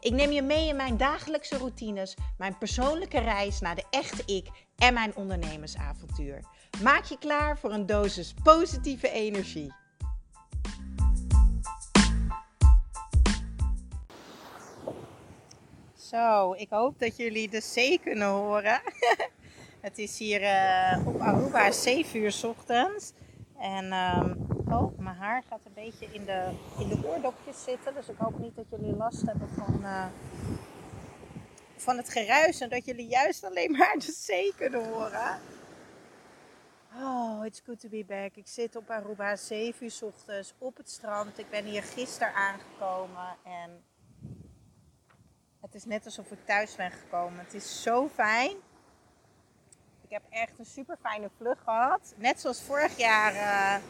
Ik neem je mee in mijn dagelijkse routines, mijn persoonlijke reis naar de echte ik en mijn ondernemersavontuur. Maak je klaar voor een dosis positieve energie. Zo, ik hoop dat jullie de zee kunnen horen. Het is hier uh, op Aruba 7 uur ochtends. En um, oh, mijn haar gaat een beetje in de, in de oordopjes zitten. Dus ik hoop niet dat jullie last hebben van, uh, van het geruis. En dat jullie juist alleen maar de zee kunnen horen. Oh, it's good to be back. Ik zit op Aruba 7 uur ochtends op het strand. Ik ben hier gisteren aangekomen. En het is net alsof ik thuis ben gekomen. Het is zo fijn. Ik heb echt een super fijne vlucht gehad. Net zoals vorig jaar uh,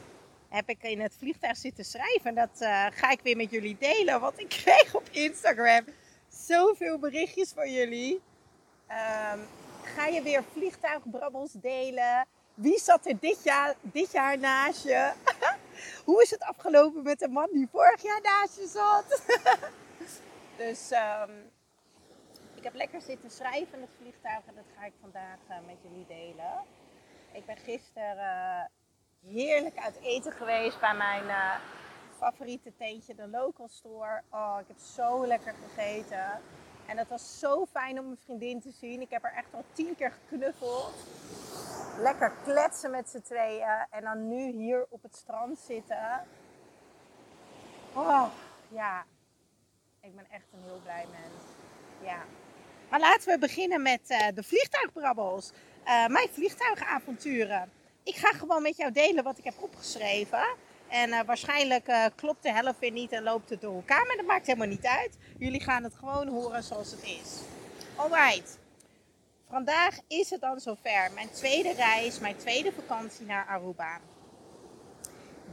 heb ik in het vliegtuig zitten schrijven. Dat uh, ga ik weer met jullie delen. Want ik kreeg op Instagram zoveel berichtjes van jullie. Um, ga je weer vliegtuigbrabbels delen? Wie zat er dit jaar, dit jaar naast je? Hoe is het afgelopen met de man die vorig jaar naast je zat? dus um, ik heb lekker zitten schrijven in het vliegtuig en dat ga ik vandaag uh, met jullie delen. Ik ben gisteren uh, heerlijk uit eten geweest bij mijn uh, favoriete tentje, de Local Store. Oh, ik heb zo lekker gegeten. En het was zo fijn om mijn vriendin te zien. Ik heb haar echt al tien keer geknuffeld. Lekker kletsen met z'n tweeën. En dan nu hier op het strand zitten. Oh, ja. Ik ben echt een heel blij mens. Ja. Maar laten we beginnen met uh, de vliegtuigbrabbels. Uh, mijn vliegtuigavonturen. Ik ga gewoon met jou delen wat ik heb opgeschreven. En uh, waarschijnlijk klopt de helft weer niet en loopt het door elkaar. Maar dat maakt helemaal niet uit. Jullie gaan het gewoon horen zoals het is. Alright. Vandaag is het dan zover. Mijn tweede reis, mijn tweede vakantie naar Aruba.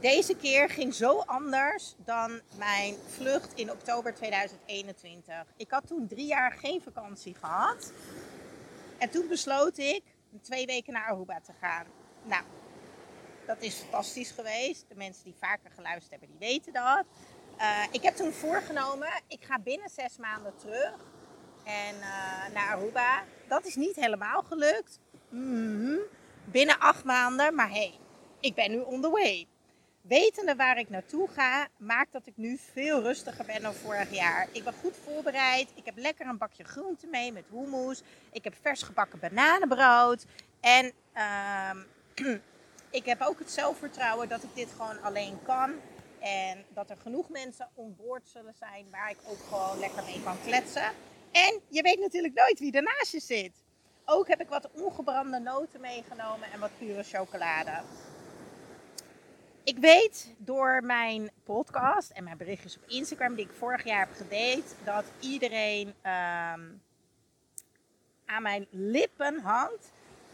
Deze keer ging zo anders dan mijn vlucht in oktober 2021. Ik had toen drie jaar geen vakantie gehad. En toen besloot ik twee weken naar Aruba te gaan. Nou, dat is fantastisch geweest. De mensen die vaker geluisterd hebben, die weten dat. Uh, ik heb toen voorgenomen, ik ga binnen zes maanden terug en, uh, naar Aruba. Dat is niet helemaal gelukt. -hmm. Binnen acht maanden, maar hey, ik ben nu on the way wetende waar ik naartoe ga, maakt dat ik nu veel rustiger ben dan vorig jaar. Ik ben goed voorbereid. Ik heb lekker een bakje groente mee met hummus. Ik heb vers gebakken bananenbrood. En uh, ik heb ook het zelfvertrouwen dat ik dit gewoon alleen kan. En dat er genoeg mensen onboord zullen zijn waar ik ook gewoon lekker mee kan kletsen. En je weet natuurlijk nooit wie ernaast je zit. Ook heb ik wat ongebrande noten meegenomen en wat pure chocolade. Ik weet door mijn podcast en mijn berichtjes op Instagram die ik vorig jaar heb gedeeld, dat iedereen um, aan mijn lippen hangt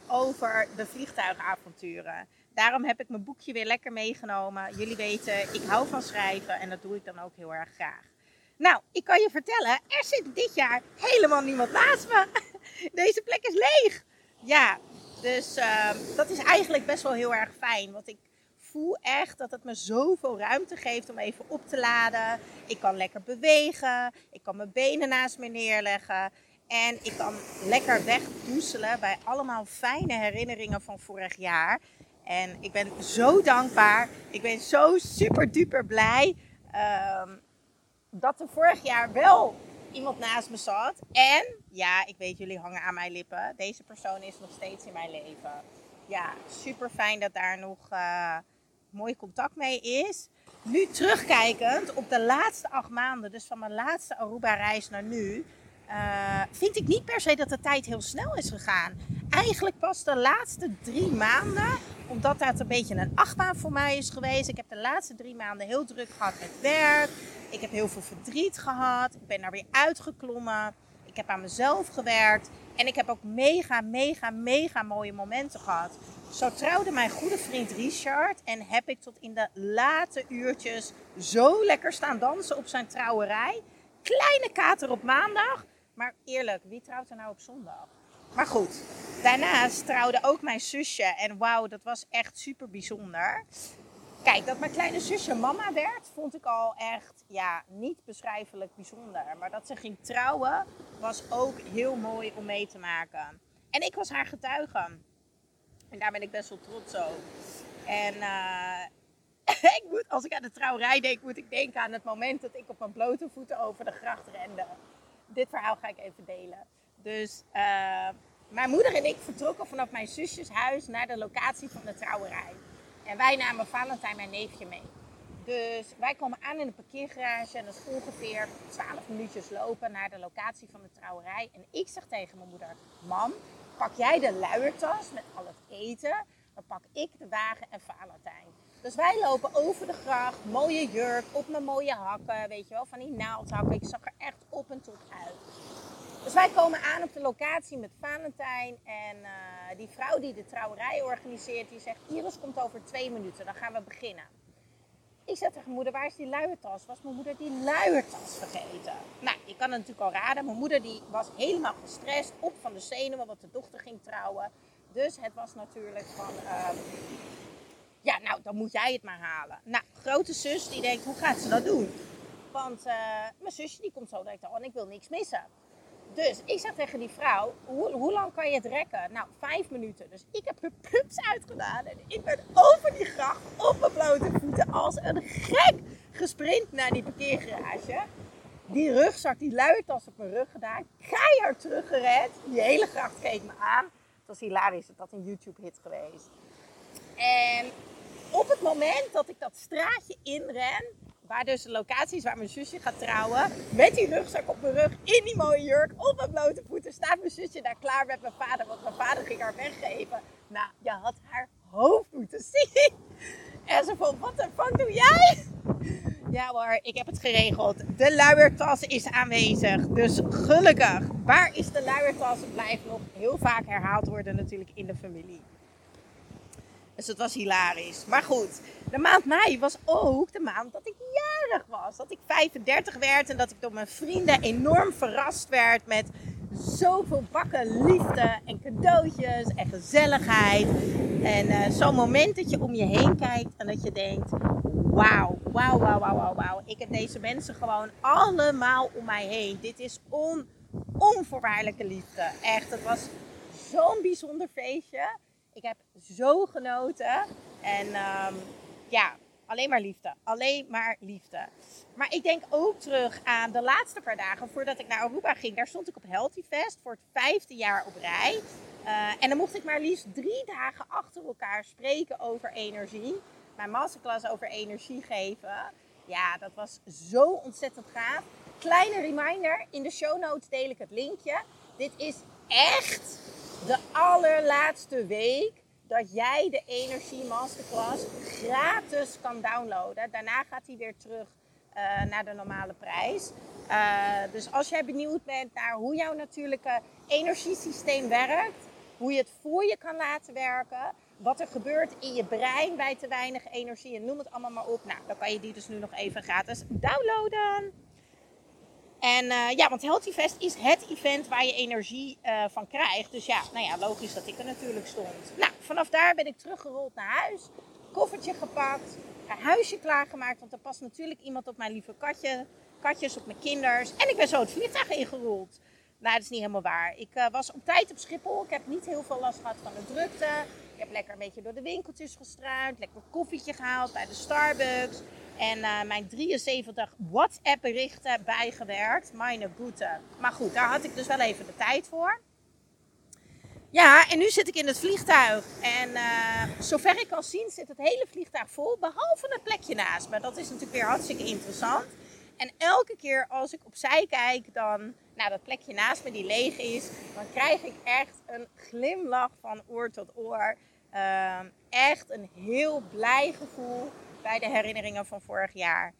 over de vliegtuigavonturen. Daarom heb ik mijn boekje weer lekker meegenomen. Jullie weten, ik hou van schrijven en dat doe ik dan ook heel erg graag. Nou, ik kan je vertellen, er zit dit jaar helemaal niemand naast me. Deze plek is leeg. Ja, dus uh, dat is eigenlijk best wel heel erg fijn. Want ik voel echt dat het me zoveel ruimte geeft om even op te laden. Ik kan lekker bewegen. Ik kan mijn benen naast me neerleggen. En ik kan lekker wegdoezelen bij allemaal fijne herinneringen van vorig jaar. En ik ben zo dankbaar. Ik ben zo super duper blij um, dat er vorig jaar wel iemand naast me zat. En ja, ik weet, jullie hangen aan mijn lippen. Deze persoon is nog steeds in mijn leven. Ja, super fijn dat daar nog. Uh, mooi contact mee is. Nu terugkijkend op de laatste acht maanden, dus van mijn laatste Aruba-reis naar nu, uh, vind ik niet per se dat de tijd heel snel is gegaan. Eigenlijk pas de laatste drie maanden, omdat dat een beetje een achtbaan voor mij is geweest. Ik heb de laatste drie maanden heel druk gehad met werk. Ik heb heel veel verdriet gehad. Ik ben daar weer uitgeklommen. Ik heb aan mezelf gewerkt. En ik heb ook mega, mega, mega mooie momenten gehad. Zo trouwde mijn goede vriend Richard en heb ik tot in de late uurtjes zo lekker staan dansen op zijn trouwerij. Kleine kater op maandag, maar eerlijk, wie trouwt er nou op zondag? Maar goed, daarnaast trouwde ook mijn zusje en wauw, dat was echt super bijzonder. Kijk, dat mijn kleine zusje mama werd, vond ik al echt ja, niet beschrijfelijk bijzonder. Maar dat ze ging trouwen, was ook heel mooi om mee te maken. En ik was haar getuige. En daar ben ik best wel trots op. En moet, als ik aan de trouwerij denk, moet ik denken aan het moment dat ik op mijn blote voeten over de gracht rende. Dit verhaal ga ik even delen. Dus uh, mijn moeder en ik vertrokken vanaf mijn zusjes huis naar de locatie van de trouwerij. En wij namen Valentijn, mijn neefje, mee. Dus wij komen aan in de parkeergarage en dat is ongeveer 12 minuutjes lopen naar de locatie van de trouwerij. En ik zeg tegen mijn moeder, mam, pak jij de luiertas met al het eten, dan pak ik de wagen en Valentijn. Dus wij lopen over de gracht, mooie jurk, op mijn mooie hakken, weet je wel, van die naaldhakken. Ik zag er echt op en tot uit. Dus wij komen aan op de locatie met Valentijn. En uh, die vrouw die de trouwerij organiseert, die zegt: Iris komt over twee minuten, dan gaan we beginnen. Ik zeg tegen moeder, waar is die luiertas? Was mijn moeder die luiertas vergeten? Nou, je kan het natuurlijk al raden. Mijn moeder die was helemaal gestrest, op van de zenuwen, want de dochter ging trouwen. Dus het was natuurlijk van, uh, ja, nou, dan moet jij het maar halen. Nou, grote zus die denkt, hoe gaat ze dat doen? Want uh, mijn zusje die komt zo direct al en ik wil niks missen. Dus ik zeg tegen die vrouw, hoe, hoe, lang kan je het rekken? Nou, vijf minuten. Dus ik heb mijn pups uitgedaan en ik ben over die gracht op mijn blote voeten als een gek gesprint naar die parkeergarage. Die rugzak, die luiertas op mijn rug gedaan, keihard teruggered. Die hele gracht keek me aan. Het was hilarisch, dat had een YouTube-hit geweest. En op het moment dat ik dat straatje inren, waar dus de locatie is waar mijn zusje gaat trouwen. Met die rugzak op mijn rug, in die mooie jurk, op mijn blote voeten. Staat mijn zusje daar klaar met mijn vader, want mijn vader ging haar weggeven. Nou, je had haar hoofd moeten zien. En ze vond, wat de fuck doe jij? Ja hoor, ik heb het geregeld. De luiertas is aanwezig. Dus gelukkig. Waar is de luiertas? Blijft nog heel vaak herhaald worden natuurlijk in de familie. Dus het was hilarisch. Maar goed, de maand mei was ook de maand dat ik jarig was. Dat ik 35 werd en dat ik door mijn vrienden enorm verrast werd met zoveel bakken liefde en cadeautjes en gezelligheid. En uh, zo'n moment dat je om je heen kijkt en dat je denkt: wauw, wauw, wauw, wauw, wauw. Ik heb deze mensen gewoon allemaal om mij heen. Dit is on, onvoorwaardelijke liefde. Echt, het was zo'n bijzonder feestje. Ik heb zo genoten. En um, ja, alleen maar liefde. Alleen maar liefde. Maar ik denk ook terug aan de laatste paar dagen voordat ik naar Aruba ging. Daar stond ik op Healthy Fest voor het vijfde jaar op rij. Uh, en dan mocht ik maar liefst drie dagen achter elkaar spreken over energie. Mijn masterclass over energie geven. Ja, dat was zo ontzettend gaaf. Kleine reminder, in de show notes deel ik het linkje. Dit is echt de allerlaatste week dat jij de Energie Masterclass gratis kan downloaden. Daarna gaat hij weer terug uh, naar de normale prijs. Uh, dus als jij benieuwd bent naar hoe jouw natuurlijke energiesysteem werkt, hoe je het voor je kan laten werken, wat er gebeurt in je brein bij te weinig energie en noem het allemaal maar op. Nou, dan kan je die dus nu nog even gratis downloaden. En uh, ja, want Healthy Fest is het event waar je energie uh, van krijgt. Dus ja, nou ja, logisch dat ik er natuurlijk stond. Nou, vanaf daar ben ik teruggerold naar huis. Koffertje gepakt. Een huisje klaargemaakt. Want er past natuurlijk iemand op mijn lieve katje. Katjes op mijn kinders. En ik ben zo het vliegtuig ingerold. Nou, dat is niet helemaal waar. Ik uh, was op tijd op Schiphol. Ik heb niet heel veel last gehad van de drukte. Ik heb lekker een beetje door de winkeltjes gestruind. Lekker koffietje gehaald bij de Starbucks. En uh, mijn 73 WhatsApp berichten bijgewerkt. Meine goede. Maar goed, daar had ik dus wel even de tijd voor. Ja, en nu zit ik in het vliegtuig. En uh, zover ik kan zien zit het hele vliegtuig vol. Behalve het plekje naast me. Dat is natuurlijk weer hartstikke interessant. En elke keer als ik opzij kijk, dan, nou dat plekje naast me die leeg is, dan krijg ik echt een glimlach van oor tot oor. Uh, echt een heel blij gevoel bij de herinneringen van vorig jaar.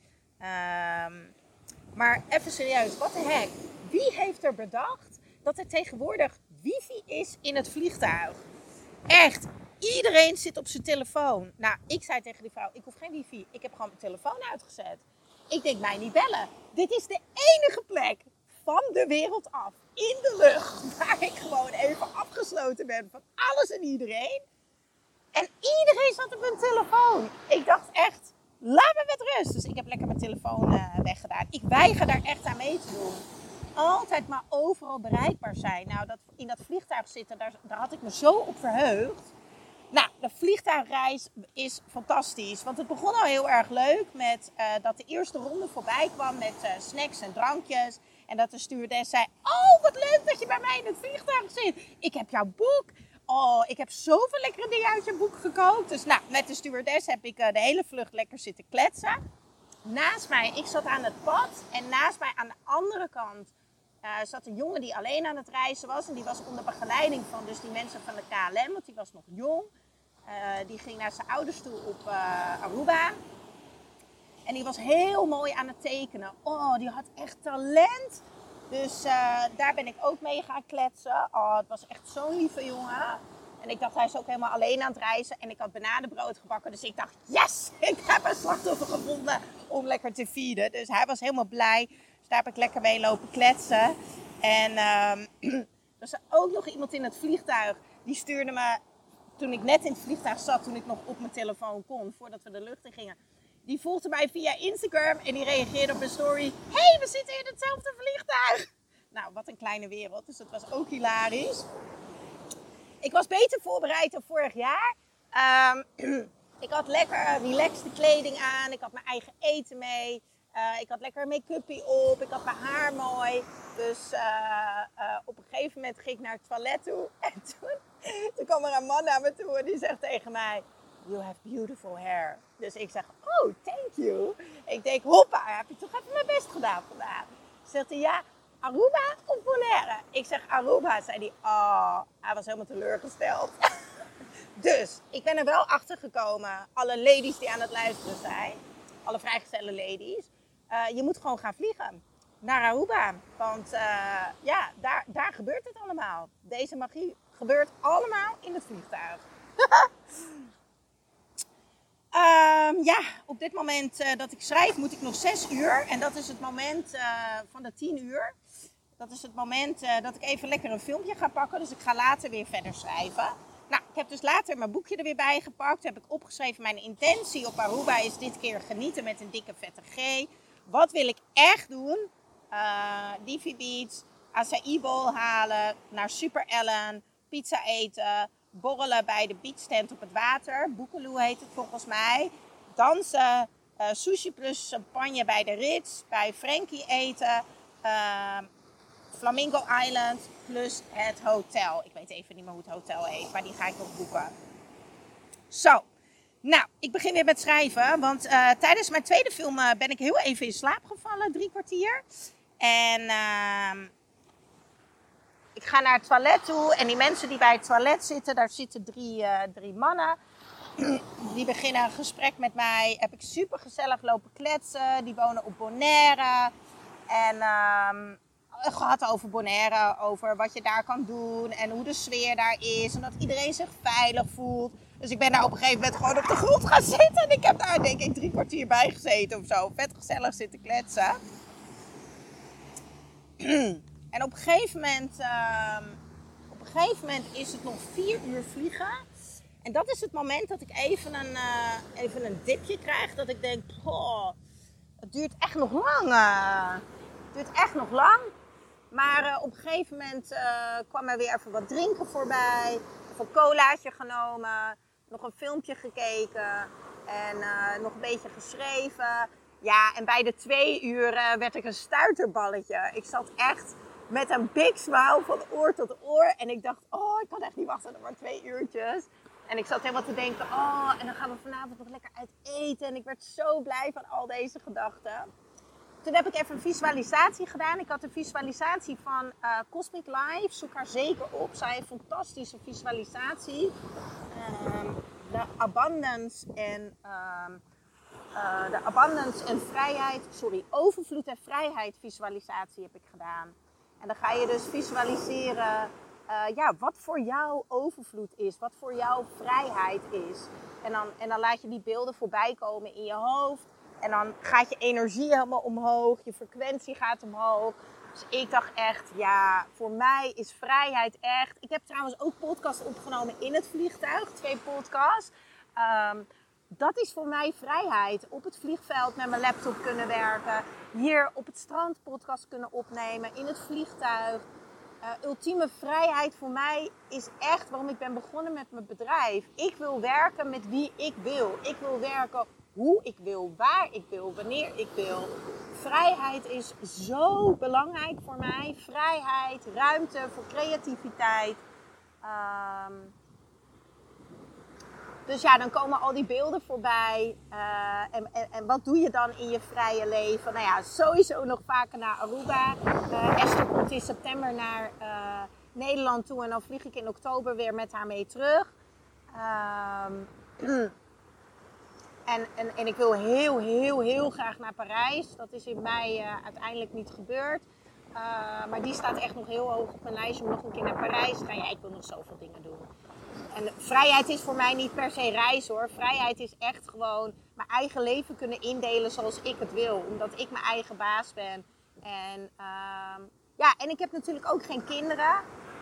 Um, maar even serieus, wat de heck? Wie heeft er bedacht dat er tegenwoordig wifi is in het vliegtuig. Echt, iedereen zit op zijn telefoon. Nou, ik zei tegen die vrouw, ik hoef geen wifi. Ik heb gewoon mijn telefoon uitgezet. Ik denk, mij niet bellen. Dit is de enige plek van de wereld af, in de lucht, waar ik gewoon even afgesloten ben van alles en iedereen. En iedereen zat op hun telefoon. Ik dacht echt, laat me met rust. Dus ik heb lekker mijn telefoon uh, weggedaan. Ik weiger daar echt aan mee te doen. Altijd maar overal bereikbaar zijn. Nou, dat, in dat vliegtuig zitten, daar, daar had ik me zo op verheugd. Nou, de vliegtuigreis is fantastisch. Want het begon al heel erg leuk met uh, dat de eerste ronde voorbij kwam met uh, snacks en drankjes. En dat de stewardess zei: Oh, wat leuk dat je bij mij in het vliegtuig zit. Ik heb jouw boek. Oh, ik heb zoveel lekkere dingen uit je boek gekookt. Dus nou, met de stewardess heb ik uh, de hele vlucht lekker zitten kletsen. Naast mij, ik zat aan het pad. En naast mij aan de andere kant zat een jongen die alleen aan het reizen was. En die was onder begeleiding van dus die mensen van de KLM, want die was nog jong. Uh, die ging naar zijn ouders toe op Aruba. En die was heel mooi aan het tekenen. Oh, die had echt talent. Dus uh, daar ben ik ook mee gaan kletsen. Oh, het was echt zo'n lieve jongen. En ik dacht, hij is ook helemaal alleen aan het reizen. En ik had bananenbrood gebakken. Dus ik dacht, yes, ik heb een slachtoffer gevonden om lekker te feeden. Dus hij was helemaal blij. Dus daar heb ik lekker mee lopen kletsen. En er was ook nog iemand in het vliegtuig. Die stuurde me toen ik net in het vliegtuig zat, toen ik nog op mijn telefoon kon, voordat we de lucht in gingen. Die volgde mij via Instagram en die reageerde op een story. hey, we zitten in hetzelfde vliegtuig. Nou, wat een kleine wereld. Dus dat was ook hilarisch. Ik was beter voorbereid dan vorig jaar. Um, ik had lekker relaxed kleding aan. Ik had mijn eigen eten mee. Uh, ik had lekker make-upie op. Ik had mijn haar mooi. Dus uh, uh, op een gegeven moment ging ik naar het toilet toe. En toen toen kwam er een man naar me toe en die zegt tegen mij: You have beautiful hair. Dus ik zeg: Oh, thank you. Ik denk: Hoppa, heb je toch even mijn best gedaan vandaag? Zegt hij: Ja, Aruba of Bonaire? Ik zeg: Aruba. Zei hij: Oh, hij was helemaal teleurgesteld. dus ik ben er wel achter gekomen, alle ladies die aan het luisteren zijn, alle vrijgestelde ladies. Uh, je moet gewoon gaan vliegen naar Aruba. Want uh, ja, daar, daar gebeurt het allemaal. Deze magie gebeurt allemaal in het vliegtuig. um, ja, op dit moment uh, dat ik schrijf moet ik nog 6 uur. En dat is het moment uh, van de 10 uur. Dat is het moment uh, dat ik even lekker een filmpje ga pakken. Dus ik ga later weer verder schrijven. Nou, ik heb dus later mijn boekje er weer bij gepakt. Heb ik opgeschreven. Mijn intentie op Aruba is dit keer genieten met een dikke vette G. Wat wil ik echt doen? Divi Beach, acai bowl halen, naar Super Ellen, pizza eten, borrelen bij de beachtent op het water. Boekeloe heet het volgens mij. Dansen, uh, sushi plus champagne bij de Ritz, bij Frankie eten. Uh, Flamingo Island plus het hotel. Ik weet even niet meer hoe het hotel heet, maar die ga ik nog boeken. Zo, nou, ik begin weer met schrijven. Want uh, tijdens mijn tweede film uh, ben ik heel even in slaap gevallen, drie kwartier. En ik ga naar het toilet toe. En die mensen die bij het toilet zitten, daar zitten drie, uh, drie mannen. Die beginnen een gesprek met mij. Heb ik super gezellig lopen kletsen. Die wonen op Bonaire. En um, gehad over Bonaire, over wat je daar kan doen en hoe de sfeer daar is en dat iedereen zich veilig voelt. Dus ik ben daar op een gegeven moment gewoon op de grond gaan zitten en ik heb daar denk ik drie kwartier bij gezeten of zo. Vet gezellig zitten kletsen. en op een gegeven moment, uh, op een gegeven moment is het nog vier uur vliegen. En dat is het moment dat ik even een, uh, even een dipje krijg. Dat ik denk, oh, het duurt echt nog lang. Uh, het duurt echt nog lang. Maar uh, op een gegeven moment kwam er weer even wat drinken voorbij. Of een colaatje genomen. Nog een filmpje gekeken. En nog een beetje geschreven. Ja, en bij de twee uur werd ik een stuiterballetje. Ik zat echt met een big smile van oor tot oor. En ik dacht, oh, ik kan echt niet wachten, nog maar twee uurtjes. En ik zat helemaal te denken, oh, en dan gaan we vanavond nog lekker uit eten. En ik werd zo blij van al deze gedachten. Toen heb ik even een visualisatie gedaan. Ik had een visualisatie van uh, Cosmic Life. Zoek haar zeker op. Zij heeft een fantastische visualisatie. Um, de abundance en um, uh, de abundance en vrijheid, sorry, overvloed en vrijheid visualisatie heb ik gedaan. En dan ga je dus visualiseren eh, ja, wat voor jou overvloed is, wat voor jou vrijheid is. En dan, en dan laat je die beelden voorbij komen in je hoofd. En dan gaat je energie helemaal omhoog, je frequentie gaat omhoog. Dus ik dacht echt, ja, voor mij is vrijheid echt. Ik heb trouwens ook podcasts opgenomen in het vliegtuig, twee podcasts. Ehm, dat is voor mij vrijheid. Op het vliegveld met mijn laptop kunnen werken. Hier op het strand podcast kunnen opnemen. In het vliegtuig. Uh, ultieme vrijheid voor mij is echt waarom ik ben begonnen met mijn bedrijf. Ik wil werken met wie ik wil. Ik wil werken hoe ik wil, waar ik wil, wanneer ik wil. Vrijheid is zo belangrijk voor mij. Vrijheid, ruimte voor creativiteit. Um, dus ja, dan komen al die beelden voorbij. Uh, en, en, wat doe je dan in je vrije leven? Nou ja, sowieso nog vaker naar Aruba. Uh, Esther komt in september naar uh, Nederland toe en dan vlieg ik in oktober weer met haar mee terug. Um, en, en, en ik wil heel, heel, heel graag naar Parijs. Dat is in mei uiteindelijk niet gebeurd. maar die staat echt nog heel hoog op mijn lijstje om nog een keer naar Parijs te gaan. Ja, ik wil nog zoveel dingen doen. En vrijheid is voor mij niet per se reizen hoor. Vrijheid is echt gewoon mijn eigen leven kunnen indelen zoals ik het wil. Omdat ik mijn eigen baas ben. En, uh, ja, en ik heb natuurlijk ook geen kinderen.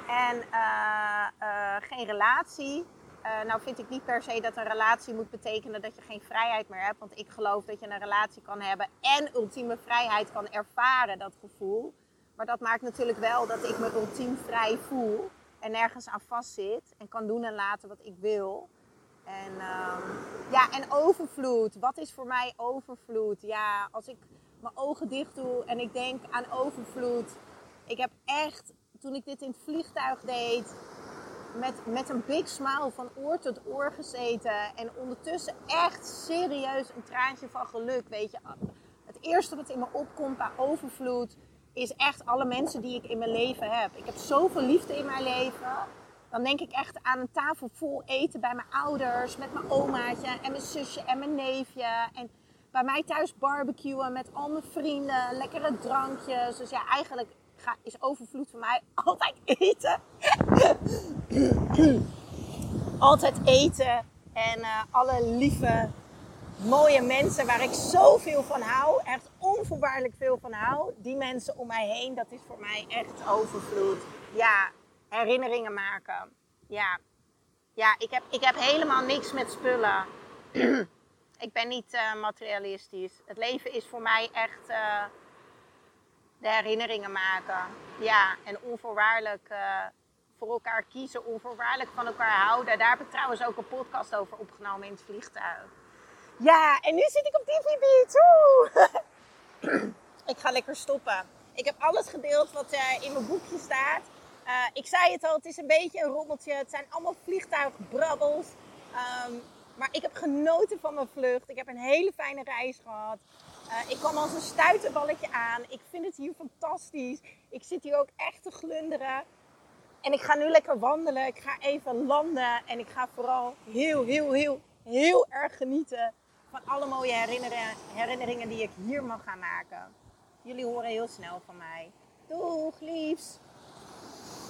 En uh, uh, geen relatie. Uh, nou vind ik niet per se dat een relatie moet betekenen dat je geen vrijheid meer hebt. Want ik geloof dat je een relatie kan hebben en ultieme vrijheid kan ervaren, dat gevoel. Maar dat maakt natuurlijk wel dat ik me ultiem vrij voel en nergens aan vastzit en kan doen en laten wat ik wil. En, um, ja, en overvloed. Wat is voor mij overvloed? Ja, als ik mijn ogen dicht doe en ik denk aan overvloed. Ik heb echt, toen ik dit in het vliegtuig deed, met, met een big smile van oor tot oor gezeten. En ondertussen echt serieus een traantje van geluk. Weet je, het eerste wat in me opkomt bij overvloed is echt alle mensen die ik in mijn leven heb. Ik heb zoveel liefde in mijn leven. Dan denk ik echt aan een tafel vol eten bij mijn ouders, met mijn omaatje en mijn zusje en mijn neefje. En bij mij thuis barbecuen met al mijn vrienden, lekkere drankjes. Dus ja, eigenlijk is overvloed voor mij altijd eten. altijd eten en uh, alle lieve mooie mensen waar ik zoveel van hou. Echt onvoorwaardelijk veel van hou. Die mensen om mij heen, dat is voor mij echt overvloed. Ja, herinneringen maken. Ja, ja ik, heb, ik heb helemaal niks met spullen. ik ben niet uh, materialistisch. Het leven is voor mij echt uh, de herinneringen maken. Ja, en onvoorwaardelijk uh, voor elkaar kiezen, onvoorwaardelijk van elkaar houden. Daar heb ik trouwens ook een podcast over opgenomen in het vliegtuig. Ja, en nu zit ik op DVD. ik ga lekker stoppen. Ik heb alles gedeeld wat uh, in mijn boekje staat. Uh, ik zei het al, het is een beetje een rommeltje. Het zijn allemaal vliegtuigbrabbels. Um, maar ik heb genoten van mijn vlucht. Ik heb een hele fijne reis gehad. Uh, ik kwam als een stuiterballetje aan. Ik vind het hier fantastisch. Ik zit hier ook echt te glunderen. En ik ga nu lekker wandelen. Ik ga even landen. En ik ga vooral heel, heel, heel, heel erg genieten van alle mooie herinneringen, herinneringen die ik hier mag gaan maken. Jullie horen heel snel van mij. Doeg, liefs!